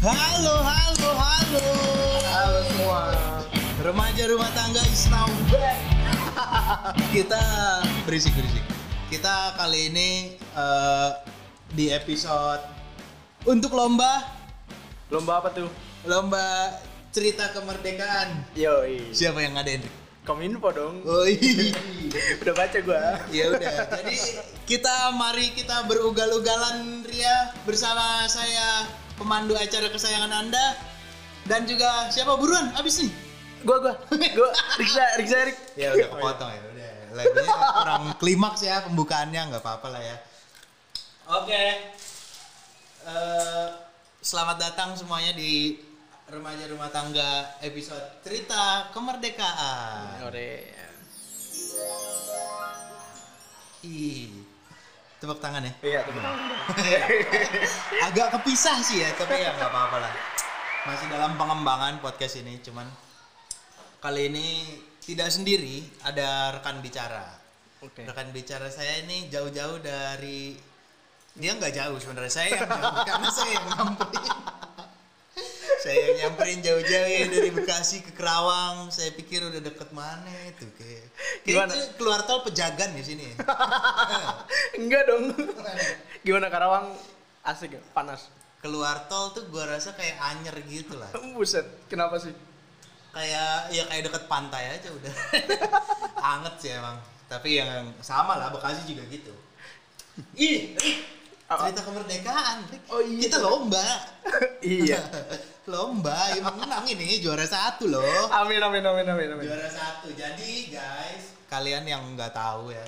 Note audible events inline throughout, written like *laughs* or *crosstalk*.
Halo, halo, halo. Halo semua. Remaja rumah tangga is now back. *laughs* Kita berisik berisik. Kita kali ini eh, di episode untuk lomba Lomba apa tuh? lomba cerita kemerdekaan. Yoi. Siapa yang ngadain? Kominfo dong. Oh. *laughs* Udah baca gua. Ya udah. Jadi kita mari kita berugal-ugalan Ria bersama saya pemandu acara kesayangan Anda dan juga siapa buruan abis nih. Gua gua. Gua Riksa Riksa Rik. Ya udah kepotong ya udah. Lagunya kurang klimaks ya pembukaannya nggak apa-apa lah ya. Oke. Eh, selamat datang semuanya di remaja rumah tangga episode cerita kemerdekaan. Ore. Ih. Tepuk tangan ya. Iya, tuh. *laughs* Agak kepisah sih ya, tapi ya nggak apa-apa lah. Masih dalam pengembangan podcast ini, cuman kali ini tidak sendiri, ada rekan bicara. Oke. Rekan bicara saya ini jauh-jauh dari dia nggak jauh sebenarnya saya yang jauh *laughs* karena saya yang nyamperin. Saya yang nyamperin jauh-jauh ya dari Bekasi ke Kerawang. Saya pikir udah deket mana itu kayak. Gimana? Kayaknya keluar tol pejagan ya sini. *laughs* Enggak dong. Gimana Karawang? Asik ya? Panas. keluar tol tuh gua rasa kayak anyer gitu lah. *laughs* Buset. Kenapa sih? kayak ya kayak deket pantai aja udah *laughs* anget sih emang tapi yang sama lah Bekasi juga gitu ih cerita kemerdekaan. Oh, iya. kita lomba Iya. Lomba yang menang ini juara satu loh Amin amin amin amin amin. juara satu jadi guys kalian yang nggak tahu ya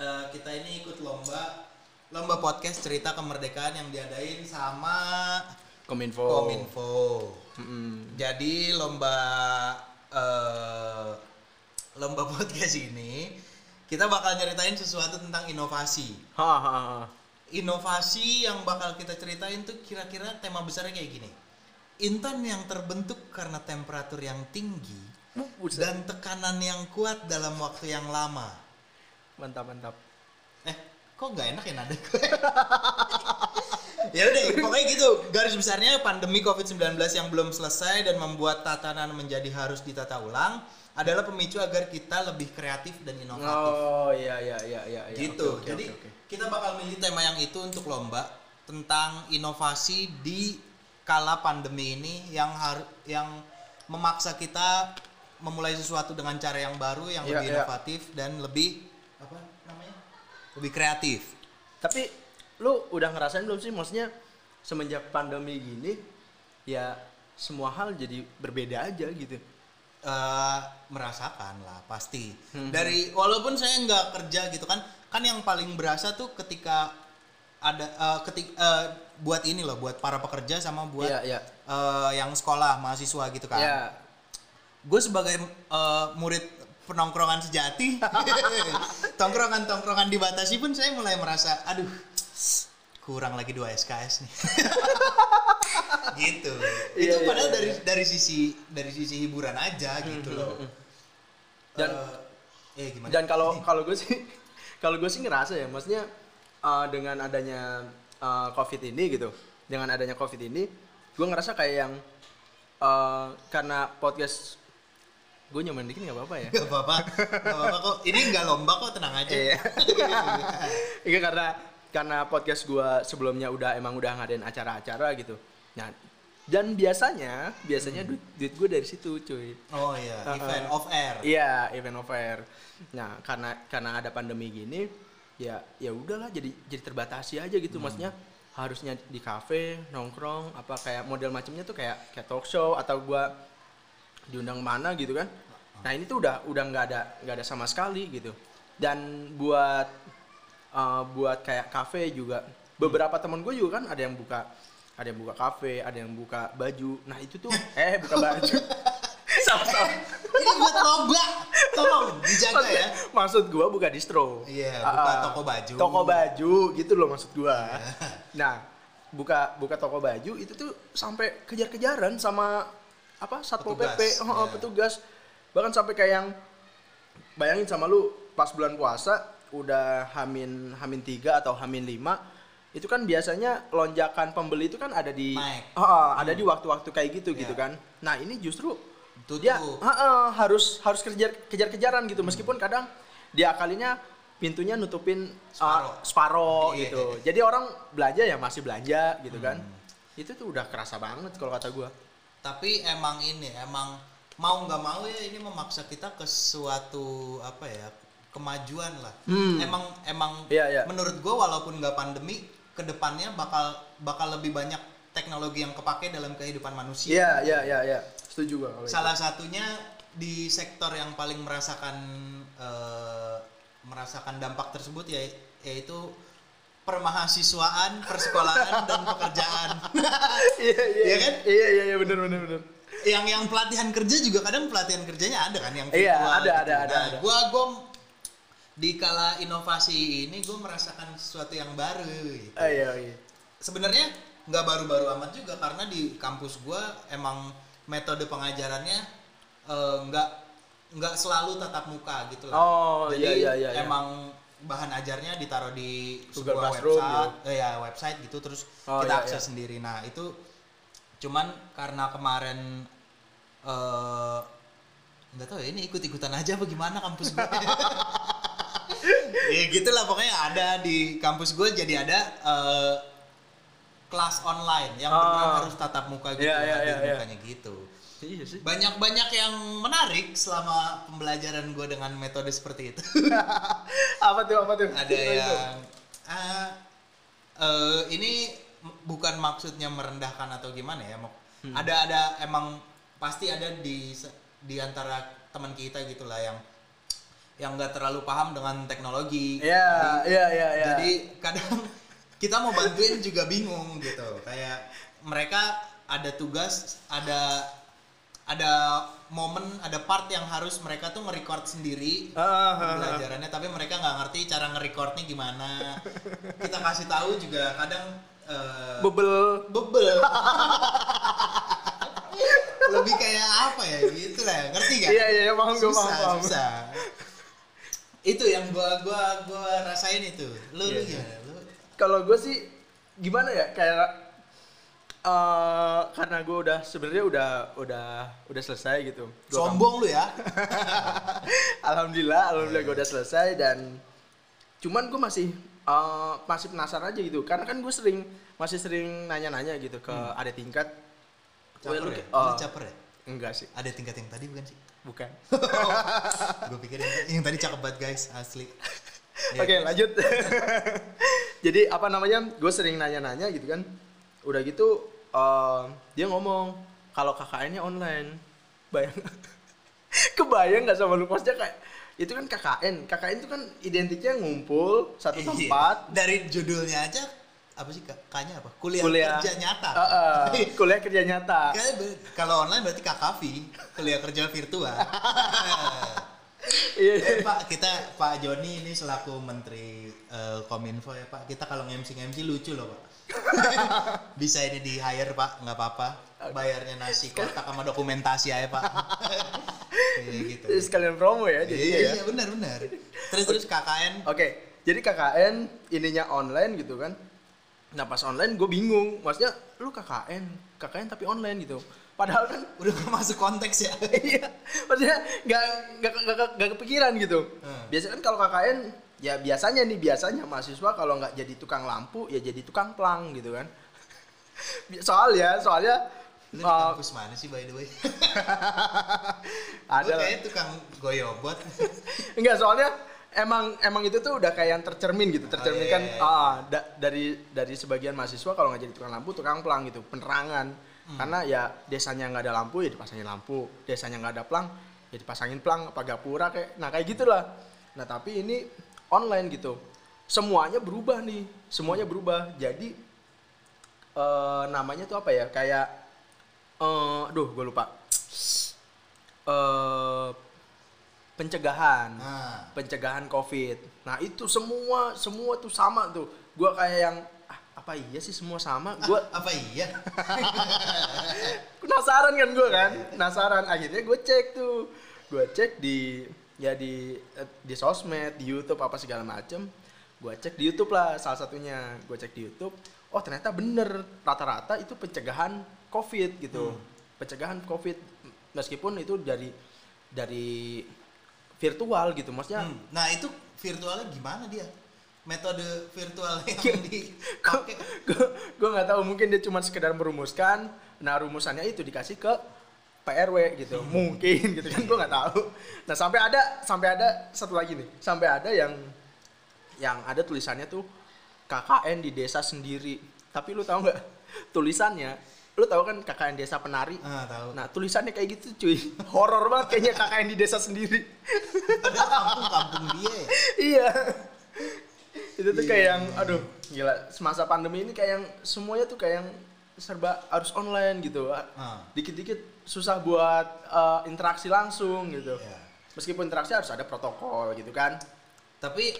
eh, kita ini ikut lomba lomba podcast cerita kemerdekaan yang diadain sama Kominfo. Kominfo Mm-mm. Jadi lomba eh, lomba *laughs* podcast ini kita bakal nyeritain sesuatu tentang inovasi. Ha ha ha. Inovasi yang bakal kita ceritain tuh kira-kira tema besarnya kayak gini. Intan yang terbentuk karena temperatur yang tinggi Buset. dan tekanan yang kuat dalam waktu yang lama. Mantap mantap. Eh, kok nggak enak ya nada gue? *laughs* ya udah, pokoknya gitu. Garis besarnya pandemi COVID-19 yang belum selesai dan membuat tatanan menjadi harus ditata ulang adalah pemicu agar kita lebih kreatif dan inovatif. Oh iya iya iya iya. iya. gitu. Oke, oke, Jadi oke, oke. Kita bakal milih tema yang itu untuk lomba tentang inovasi di kala pandemi ini yang harus yang memaksa kita memulai sesuatu dengan cara yang baru yang Iya, lebih iya. inovatif dan lebih apa namanya? lebih kreatif. Tapi lu udah ngerasain belum sih maksudnya semenjak pandemi gini ya semua hal jadi berbeda aja gitu. Eh merasakan lah pasti Hmm. dari walaupun saya nggak kerja gitu kan kan yang paling berasa tuh ketika ada eh ketik eh, buat ini loh buat para pekerja sama buat Iya, iya. eh, yang sekolah mahasiswa gitu kan Ya, gue sebagai eh, murid penongkrongan sejati *laughs* tongkrongan tongkrongan dibatasi pun saya mulai merasa aduh kurang lagi dua SKS nih *laughs* gitu Iya, itu iya, padahal iya, dari dari sisi dari sisi hiburan aja gitu loh. Dan- Eh, eh gimana dan kalau kalau gue sih kalau gue sih ngerasa ya maksudnya uh, dengan adanya uh, covid ini gitu dengan adanya covid ini gue ngerasa kayak yang uh, karena podcast gue nyaman dikit nggak apa-apa ya Gak apa-apa, apa-apa kok. Ini nggak lomba kok, tenang aja. Iya. *laughs* Iya karena karena podcast gua sebelumnya udah emang udah ngadain acara-acara gitu. Nah, dan biasanya biasanya duit, duit gue dari situ, cuy. Oh iya, Uh-uh. event off air. Iya, event of air. Nah, karena karena ada pandemi gini, ya ya udahlah jadi jadi terbatasi aja gitu maksudnya harusnya di kafe nongkrong apa kayak model macamnya tuh kayak kayak talk show atau gua diundang mana gitu kan nah ini tuh udah udah nggak ada nggak ada sama sekali gitu dan buat uh, buat kayak kafe juga beberapa teman gue juga kan ada yang buka ada yang buka kafe ada yang buka baju nah itu tuh *laughs* eh buka baju *laughs* sama-sama Ini buat lomba. Tolong dijaga ya. maksud gua buka distro. Iya, Ah, buka ah. toko baju. Toko baju gitu loh maksud gua. *laughs* Nah, buka buka toko baju itu tuh sampai kejar-kejaran sama apa Satpol PP, oh, iya. petugas. Bahkan sampai kayak yang bayangin sama lu pas bulan puasa udah hamin hamin 3 atau hamin 5 itu kan biasanya lonjakan pembeli itu kan ada di Naik. Ah, ah, ada di waktu-waktu kayak gitu Iya. gitu kan nah ini justru Tutup. dia ah, ah, harus harus kejar kejar-kejaran gitu meskipun kadang dia kalinya pintunya nutupin Separoh. uh, separoh Iya. gitu jadi orang belanja ya masih belanja gitu kan Hmm. itu tuh udah kerasa banget kalau kata gua tapi emang ini emang mau nggak mau ya ini memaksa kita ke suatu apa ya kemajuan lah Hmm. emang emang Iya, iya. menurut gua walaupun nggak pandemi ke depannya bakal bakal lebih banyak teknologi yang kepake dalam kehidupan manusia iya iya iya iya setuju gua kalau itu. salah satunya di sektor yang paling merasakan eh, merasakan dampak tersebut ya yaitu permahasiswaan persekolahan *laughs* dan pekerjaan *laughs* iya iya Iya kan? iya iya iya bener bener bener yang yang pelatihan kerja juga kadang pelatihan kerjanya ada kan yang Iya, virtual ada, gitu. ada, ada, Nah, ada. gua gua di kala inovasi ini gue merasakan sesuatu yang baru gitu. Ah, iya iya sebenarnya nggak baru-baru amat juga karena di kampus gua emang metode pengajarannya eh, nggak nggak selalu tatap muka gitu lah Oh, jadi iya, iya, iya, iya. emang bahan ajarnya ditaruh di Google sebuah Classroom, website eh, ya website gitu terus Oh, kita iya, akses iya. sendiri nah itu cuman karena kemarin eh nggak tahu ya ini ikut-ikutan aja apa gimana kampus gue *laughs* ya gitulah pokoknya ada di kampus gue jadi ada eh, kelas online yang Oh. harus tatap muka gitu Iya, iya, iya, iya. mukanya gitu iya banyak-banyak yang menarik selama pembelajaran gue dengan metode seperti itu *laughs* apa tuh apa tuh ada yang ah, eh, ini bukan maksudnya merendahkan atau gimana ya. Hmm. ada ada emang pasti ada di di antara teman kita gitulah yang yang nggak terlalu paham dengan teknologi. Iya, iya, iya, iya. jadi kadang *laughs* kita mau bantuin juga bingung gitu. Kayak mereka ada tugas ada ada momen ada part yang harus mereka tuh nge-record sendiri Ah, ah, ah. pembelajarannya tapi mereka nggak ngerti cara nge-recordnya gimana. Kita kasih tahu juga kadang eh, bebel. Bebel. *laughs* Lebih kayak apa ya? Gitu lah ngerti gak iya iya paham gue paham. susah itu yang gua gua gua rasain itu. Lu lu Iya. gimana? Lu? Kalau gue sih gimana ya? Kayak eh karena gue udah sebenarnya udah udah udah selesai gitu. Gua sombong lu ya? *laughs* Alhamdulillah alhamdulillah gue udah selesai dan cuman gue masih eh, masih penasaran aja gitu. Karena kan gue sering masih sering nanya-nanya gitu ke ada tingkat. Caper lu- ya? Lu caper ya? Enggak sih. Ada tingkat yang tadi bukan sih bukan *laughs* gue pikir yang, yang tadi cakep banget guys asli *laughs* Iya, Oke terus? lanjut. *laughs* Jadi apa namanya? Gue sering nanya-nanya gitu kan. Udah gitu eh, dia ngomong kalau KKN-nya online. Bayang. Kebayang nggak sama lu posnya kayak itu kan KKN. KKN itu kan identiknya ngumpul satu Iya. tempat. dari judulnya aja apa sih K- K-nya apa kuliah, Kuliah kerja nyata Eh, eh, kuliah kerja nyata. Kalau online berarti KKV kuliah kerja virtual Iya. Eh, Pak, kita Pak Joni ini selaku Menteri eh, Kominfo ya Pak. Kita kalau ngemsi ngemsi lucu loh Pak. *laughs* Bisa ini di hire Pak, nggak apa-apa. Bayarnya nasi kotak sama dokumentasi aja Pak. *laughs* Kayak gitu. Sekalian promo ya Iya, jadinya ya. iya benar benar. Terus terus KKN. Oke, jadi KKN ininya online gitu kan. Nah pas online gue bingung, maksudnya lu KKN, KKN tapi online gitu. Padahal kan *laughs* Udah nggak masuk konteks ya. *laughs* iya, maksudnya nggak nggak kepikiran gitu. Hmm. Biasanya kan kalau KKN ya biasanya nih biasanya mahasiswa kalau nggak jadi tukang lampu ya jadi tukang plang gitu kan. *laughs* Soalnya soalnya Lu di uh, kampus mana sih by the way? ada Gue kayak tukang goyobot. Enggak, soalnya emang emang itu tuh udah kayak yang tercermin gitu, tercermin iya, kan iya, iya. ah, da- dari dari sebagian mahasiswa kalau nggak jadi tukang lampu, tukang pelang gitu, penerangan. Hmm. Karena ya desanya nggak ada lampu ya dipasangin lampu, desanya nggak ada pelang ya dipasangin pelang apa gapura kayak nah kayak gitulah. Nah, tapi ini online gitu. Semuanya berubah nih, semuanya berubah. Jadi eh namanya tuh apa ya? Kayak eh duh, gue lupa. Eh pencegahan. Nah, pencegahan covid. Nah itu semua semua tuh sama tuh. Gua kayak yang ah, apa iya sih semua sama? Gua apa iya? *laughs* penasaran kan gua kan? Penasaran. Akhirnya gue cek tuh. Gue cek di ya di eh, di sosmed di YouTube apa segala macem. Gue cek di YouTube lah salah satunya. Gue cek di YouTube oh ternyata bener. Rata-rata itu pencegahan covid gitu. Hmm. pencegahan covid. Meskipun itu dari dari virtual gitu maksudnya Hmm, Nah itu virtualnya gimana dia? Metode virtual yang dipakai. gue nggak tahu mungkin dia cuma sekedar merumuskan. Nah rumusannya itu dikasih ke PRW gitu. Mungkin gitu kan gue nggak tahu. Nah sampai ada sampai ada satu lagi nih. Sampai ada yang yang ada tulisannya tuh KKN di desa sendiri. Tapi lu tahu nggak? Tulisannya lu tahu kan KKN desa penari Ah, tahu. nah tulisannya kayak gitu cuy *laughs* horor banget kayaknya KKN di desa sendiri Padahal kampung-kampung dia ya. *laughs* iya itu tuh kayak yang iya. aduh gila semasa pandemi ini kayak yang semuanya tuh kayak yang serba harus online gitu Ah. dikit-dikit susah buat eh, interaksi langsung gitu Iya. meskipun interaksi harus ada protokol gitu kan Tapi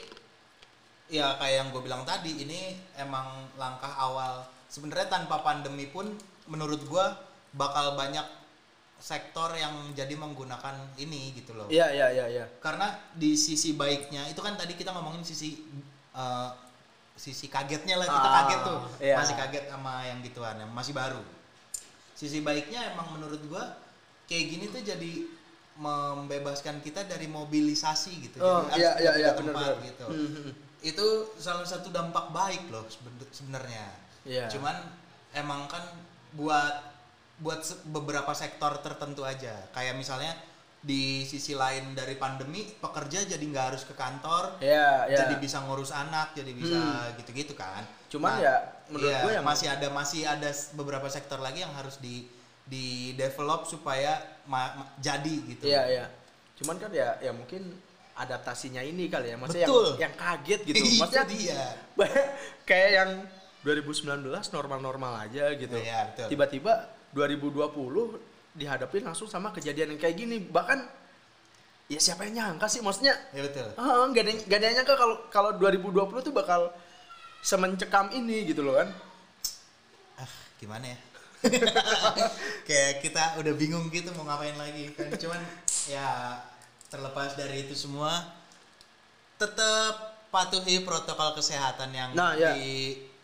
ya kayak yang gue bilang tadi ini emang langkah awal. Sebenarnya tanpa pandemi pun menurut gue bakal banyak sektor yang jadi menggunakan ini gitu loh. iya iya iya iya Karena di sisi baiknya itu kan tadi kita ngomongin sisi eh, sisi kagetnya lah kita Ah, kaget tuh iya. masih kaget sama yang gituan yang masih baru. Sisi baiknya emang menurut gua kayak gini tuh jadi membebaskan kita dari mobilisasi gitu. Oh, Jadi iya, iya, iya, tempat benar-benar. gitu. Hmm, hmm. Itu salah satu dampak baik loh seben- sebenarnya. Iya. Cuman emang kan buat buat beberapa sektor tertentu aja. Kayak misalnya di sisi lain dari pandemi pekerja jadi nggak harus ke kantor, iya iya jadi bisa ngurus anak, jadi bisa gitu-gitu kan. Cuman Nah, ya, menurut iya, gue yang- masih ada masih ada beberapa sektor lagi yang harus di di develop supaya ma- ma- jadi gitu. iya iya cuman kan ya ya mungkin adaptasinya ini kali ya maksudnya Betul. yang, yang kaget gitu *laughs* Itu maksudnya dia. *laughs* kayak yang 2019 normal-normal aja gitu. Iya, betul. Tiba-tiba 2020 dihadapin langsung sama kejadian yang kayak gini. Bahkan ya siapa yang nyangka sih maksudnya Ya betul. gak ada yang- gak ada yang nyangka kalau kalau 2020 tuh bakal semencekam ini gitu loh kan. ah gimana ya *laughs* kayak kita udah bingung gitu mau ngapain lagi kan cuman ya terlepas dari itu semua tetap patuhi protokol kesehatan yang Nah, ya.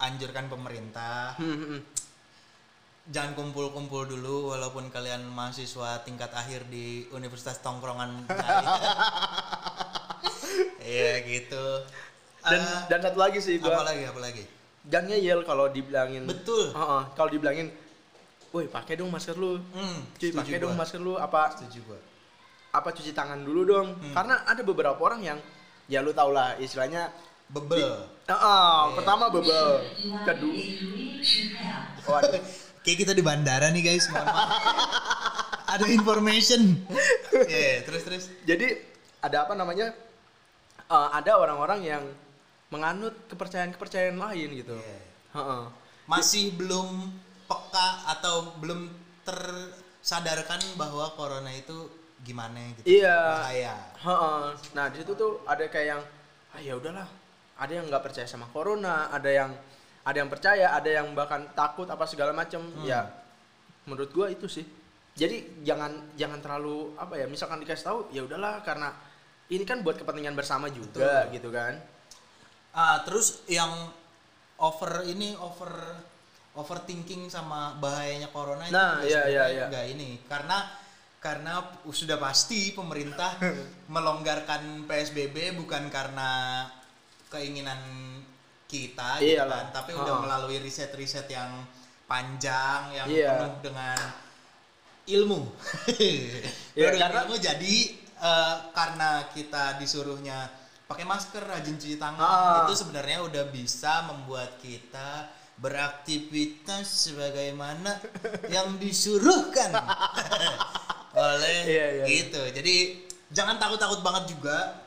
Dianjurkan pemerintah. Hmm, hmm, hmm. jangan kumpul-kumpul dulu walaupun kalian mahasiswa tingkat akhir di Universitas Tongkrongan *laughs* Iya gitu. Dan Eh, dan satu lagi sih apa gua lagi apa lagi? Jangan ngeyel kalau dibilangin. Betul. Heeh, kalau dibilangin woi pakai dong masker lu. Hmm, cuy pakai dong masker lu apa setuju gua. apa cuci tangan dulu dong. Hmm. karena ada beberapa orang yang ya lu tau lah istilahnya bebel ah, Iya. pertama bebel kedua waduh Kayak kita di bandara nih guys. Ada information. Iya, terus terus. jadi ada apa namanya Eh, ada orang-orang yang menganut kepercayaan-kepercayaan lain gitu Iya. Heeh. Masih belum peka atau belum tersadarkan bahwa corona itu gimana gitu. Iya. Bahaya. Heeh. nah di situ tuh ada kayak yang ah ya udahlah ada yang nggak percaya sama corona ada yang ada yang percaya ada yang bahkan takut apa segala macam Hmm. ya menurut gua itu sih jadi jangan jangan terlalu apa ya misalkan dikasih tahu ya udahlah karena ini kan buat kepentingan bersama juga Betul. gitu kan Ah, terus yang over ini over overthinking sama bahayanya corona itu Nah, juga iya, iya, sebenarnya iya. nggak ini karena karena sudah pasti pemerintah *laughs* melonggarkan PSBB bukan karena keinginan kita gitu Iyalah. kan, tapi udah Ha. melalui riset-riset yang panjang yang Iya. penuh dengan ilmu. *laughs* Dengan karena- ilmu jadi eh, karena kita disuruhnya pakai masker, rajin cuci tangan, Ah. itu sebenarnya udah bisa membuat kita beraktivitas sebagaimana *laughs* yang disuruhkan *laughs* oleh Iya, iya, gitu. Jadi jangan takut-takut banget juga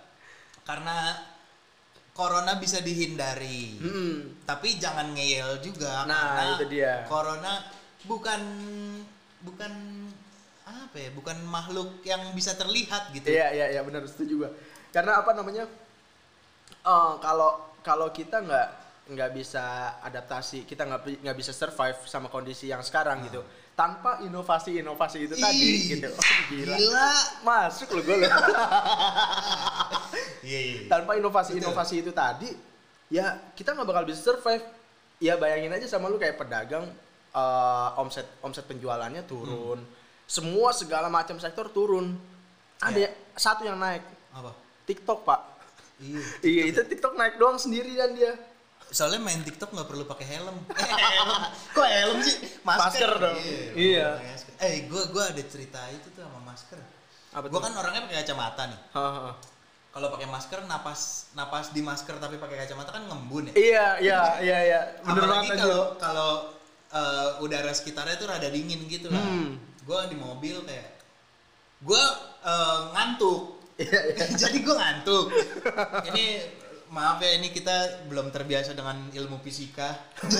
karena corona bisa dihindari. Mm-mm. Tapi jangan ngeyel juga Nah, karena itu dia. corona bukan bukan apa ya? Bukan makhluk yang bisa terlihat gitu. Iya iya iya benar setuju gua. Karena apa namanya? eh, kalau kalau kita nggak nggak bisa adaptasi, kita nggak nggak bisa survive sama kondisi yang sekarang gitu. Tanpa inovasi-inovasi itu tadi Ih, gitu. Oh, *laughs* gila. Gila. Masuk lo gue *laughs* Iya, iya. Tanpa inovasi-inovasi itu tadi ya kita nggak bakal bisa survive ya bayangin aja sama lu kayak pedagang eh, omset omset penjualannya turun semua segala macam sektor turun ada Ya. ya- satu yang naik Apa? TikTok pak Iya. iya itu TikTok naik doang sendiri dan dia Soalnya main TikTok nggak perlu pakai helm. Eh, *laughs* helm. Kok helm sih? Masker dong. Iya. Iya. masker. Eh, gua gua ada cerita itu tuh sama masker. apa Gua kan orangnya pakai kacamata nih. Kalau pakai masker napas napas di masker tapi pakai kacamata kan ngembun ya. iya iya iya iya bener Apalagi banget kalau kalau eh, udara sekitarnya tuh rada dingin gitu lah. Hmm. Gua di mobil kayak gua eh, ngantuk. iya iya *laughs* Jadi gua ngantuk. Ini maaf ya ini kita belum terbiasa dengan ilmu fisika.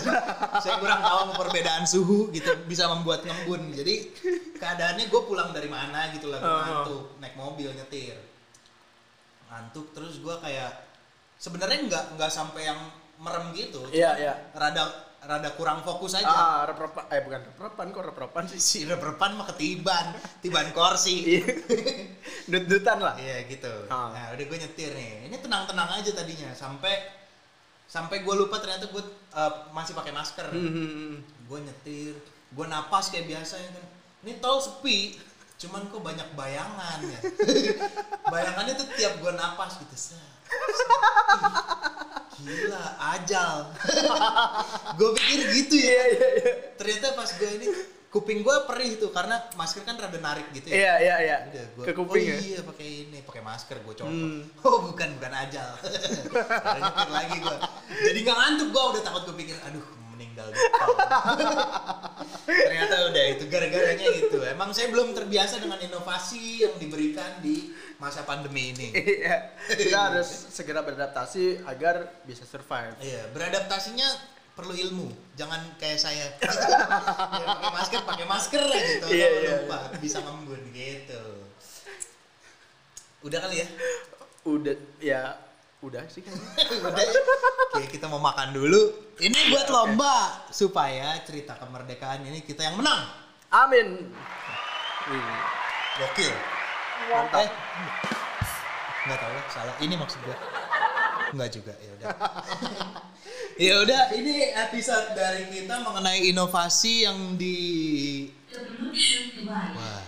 *laughs* Saya kurang tahu perbedaan suhu gitu bisa membuat ngembun. Jadi keadaannya gue pulang dari mana gitu lah, gua Oh. ngantuk, naik mobil nyetir. Ngantuk terus gua kayak sebenarnya nggak nggak sampai yang merem gitu. Iya, cuman iya. Rada rada kurang fokus aja. ah rep-repan eh bukan rep-repan kok rep-repan sih Si reperpan mah ketiban, tiban kursi. *laughs* Iya. dut-dutan lah Iya gitu. Ah. Nah udah gue nyetir nih. Ini tenang-tenang aja tadinya sampai sampai gue lupa ternyata gue uh, masih pakai masker. Hmm. Gue nyetir, gue napas kayak biasa ya kan. Ini tol sepi, cuman kok banyak bayangan ya. Bayangannya tuh tiap gue napas gitu. Gila, ajal. gue pikir gitu ya. iya iya iya Ternyata pas gue ini kuping gue perih tuh karena masker kan rada narik gitu ya. iya iya iya Udah, gua, ke kuping oh ya iya pakai ini, pakai masker gue copot. Hmm. Oh bukan bukan ajal. *laughs* Lagi gue. Jadi nggak ngantuk gue udah takut gue pikir, aduh meninggal di tol. Ternyata udah itu gara-garanya itu. Emang saya belum terbiasa dengan inovasi yang diberikan di masa pandemi ini. iya kita harus segera beradaptasi agar bisa survive Iya, beradaptasinya perlu ilmu. Jangan kayak saya. Ya, *laughs* pakai masker, pakai masker aja gitu. Iya, iya, lupa bisa ngembun gitu. Udah kali ya? udah ya udah sih kayaknya *laughs* Udah ya? Oke, kita mau makan dulu. Ini buat lomba supaya cerita kemerdekaan ini kita yang menang. amin Gokil. mantap Eh, nggak tahu lah, salah. Ini maksud gua. Enggak juga, ya udah. *laughs* ya udah, ini episode dari kita mengenai inovasi yang di Wah.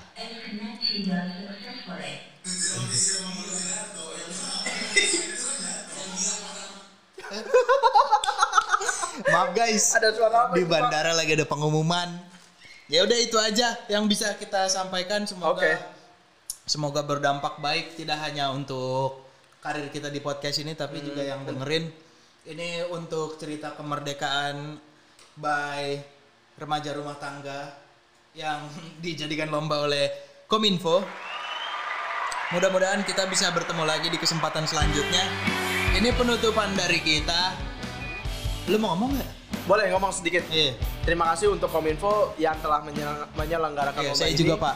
Maaf guys. ada suara apa di bandara lagi ada pengumuman. Ya udah itu aja yang bisa kita sampaikan semoga Oke. semoga berdampak baik tidak hanya untuk karir kita di podcast ini tapi juga Hmm. yang dengerin ini untuk cerita kemerdekaan by remaja rumah tangga yang *laughs* dijadikan lomba oleh Kominfo. Mudah-mudahan kita bisa bertemu lagi di kesempatan selanjutnya. Ini penutupan dari kita. Lu mau ngomong nggak? boleh ngomong sedikit Iya. terima kasih untuk kominfo yang telah menyel- menyelenggarakan Iya, lomba saya ini juga Pak.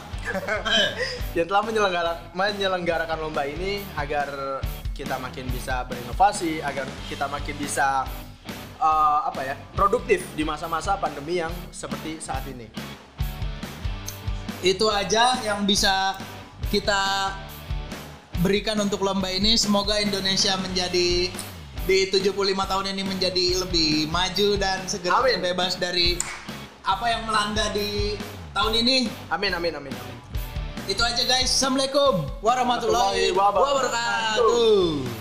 *laughs* yang telah menyelenggara, menyelenggarakan lomba ini agar kita makin bisa berinovasi, agar kita makin bisa eh, apa ya produktif di masa-masa pandemi yang seperti saat ini. Itu aja yang bisa kita berikan untuk lomba ini. Semoga Indonesia menjadi di 75 tahun ini menjadi lebih maju dan segera Amin. terbebas dari apa yang melanda di tahun ini. Amin amin amin amin. Itu aja guys. Assalamualaikum warahmatullahi wabarakatuh.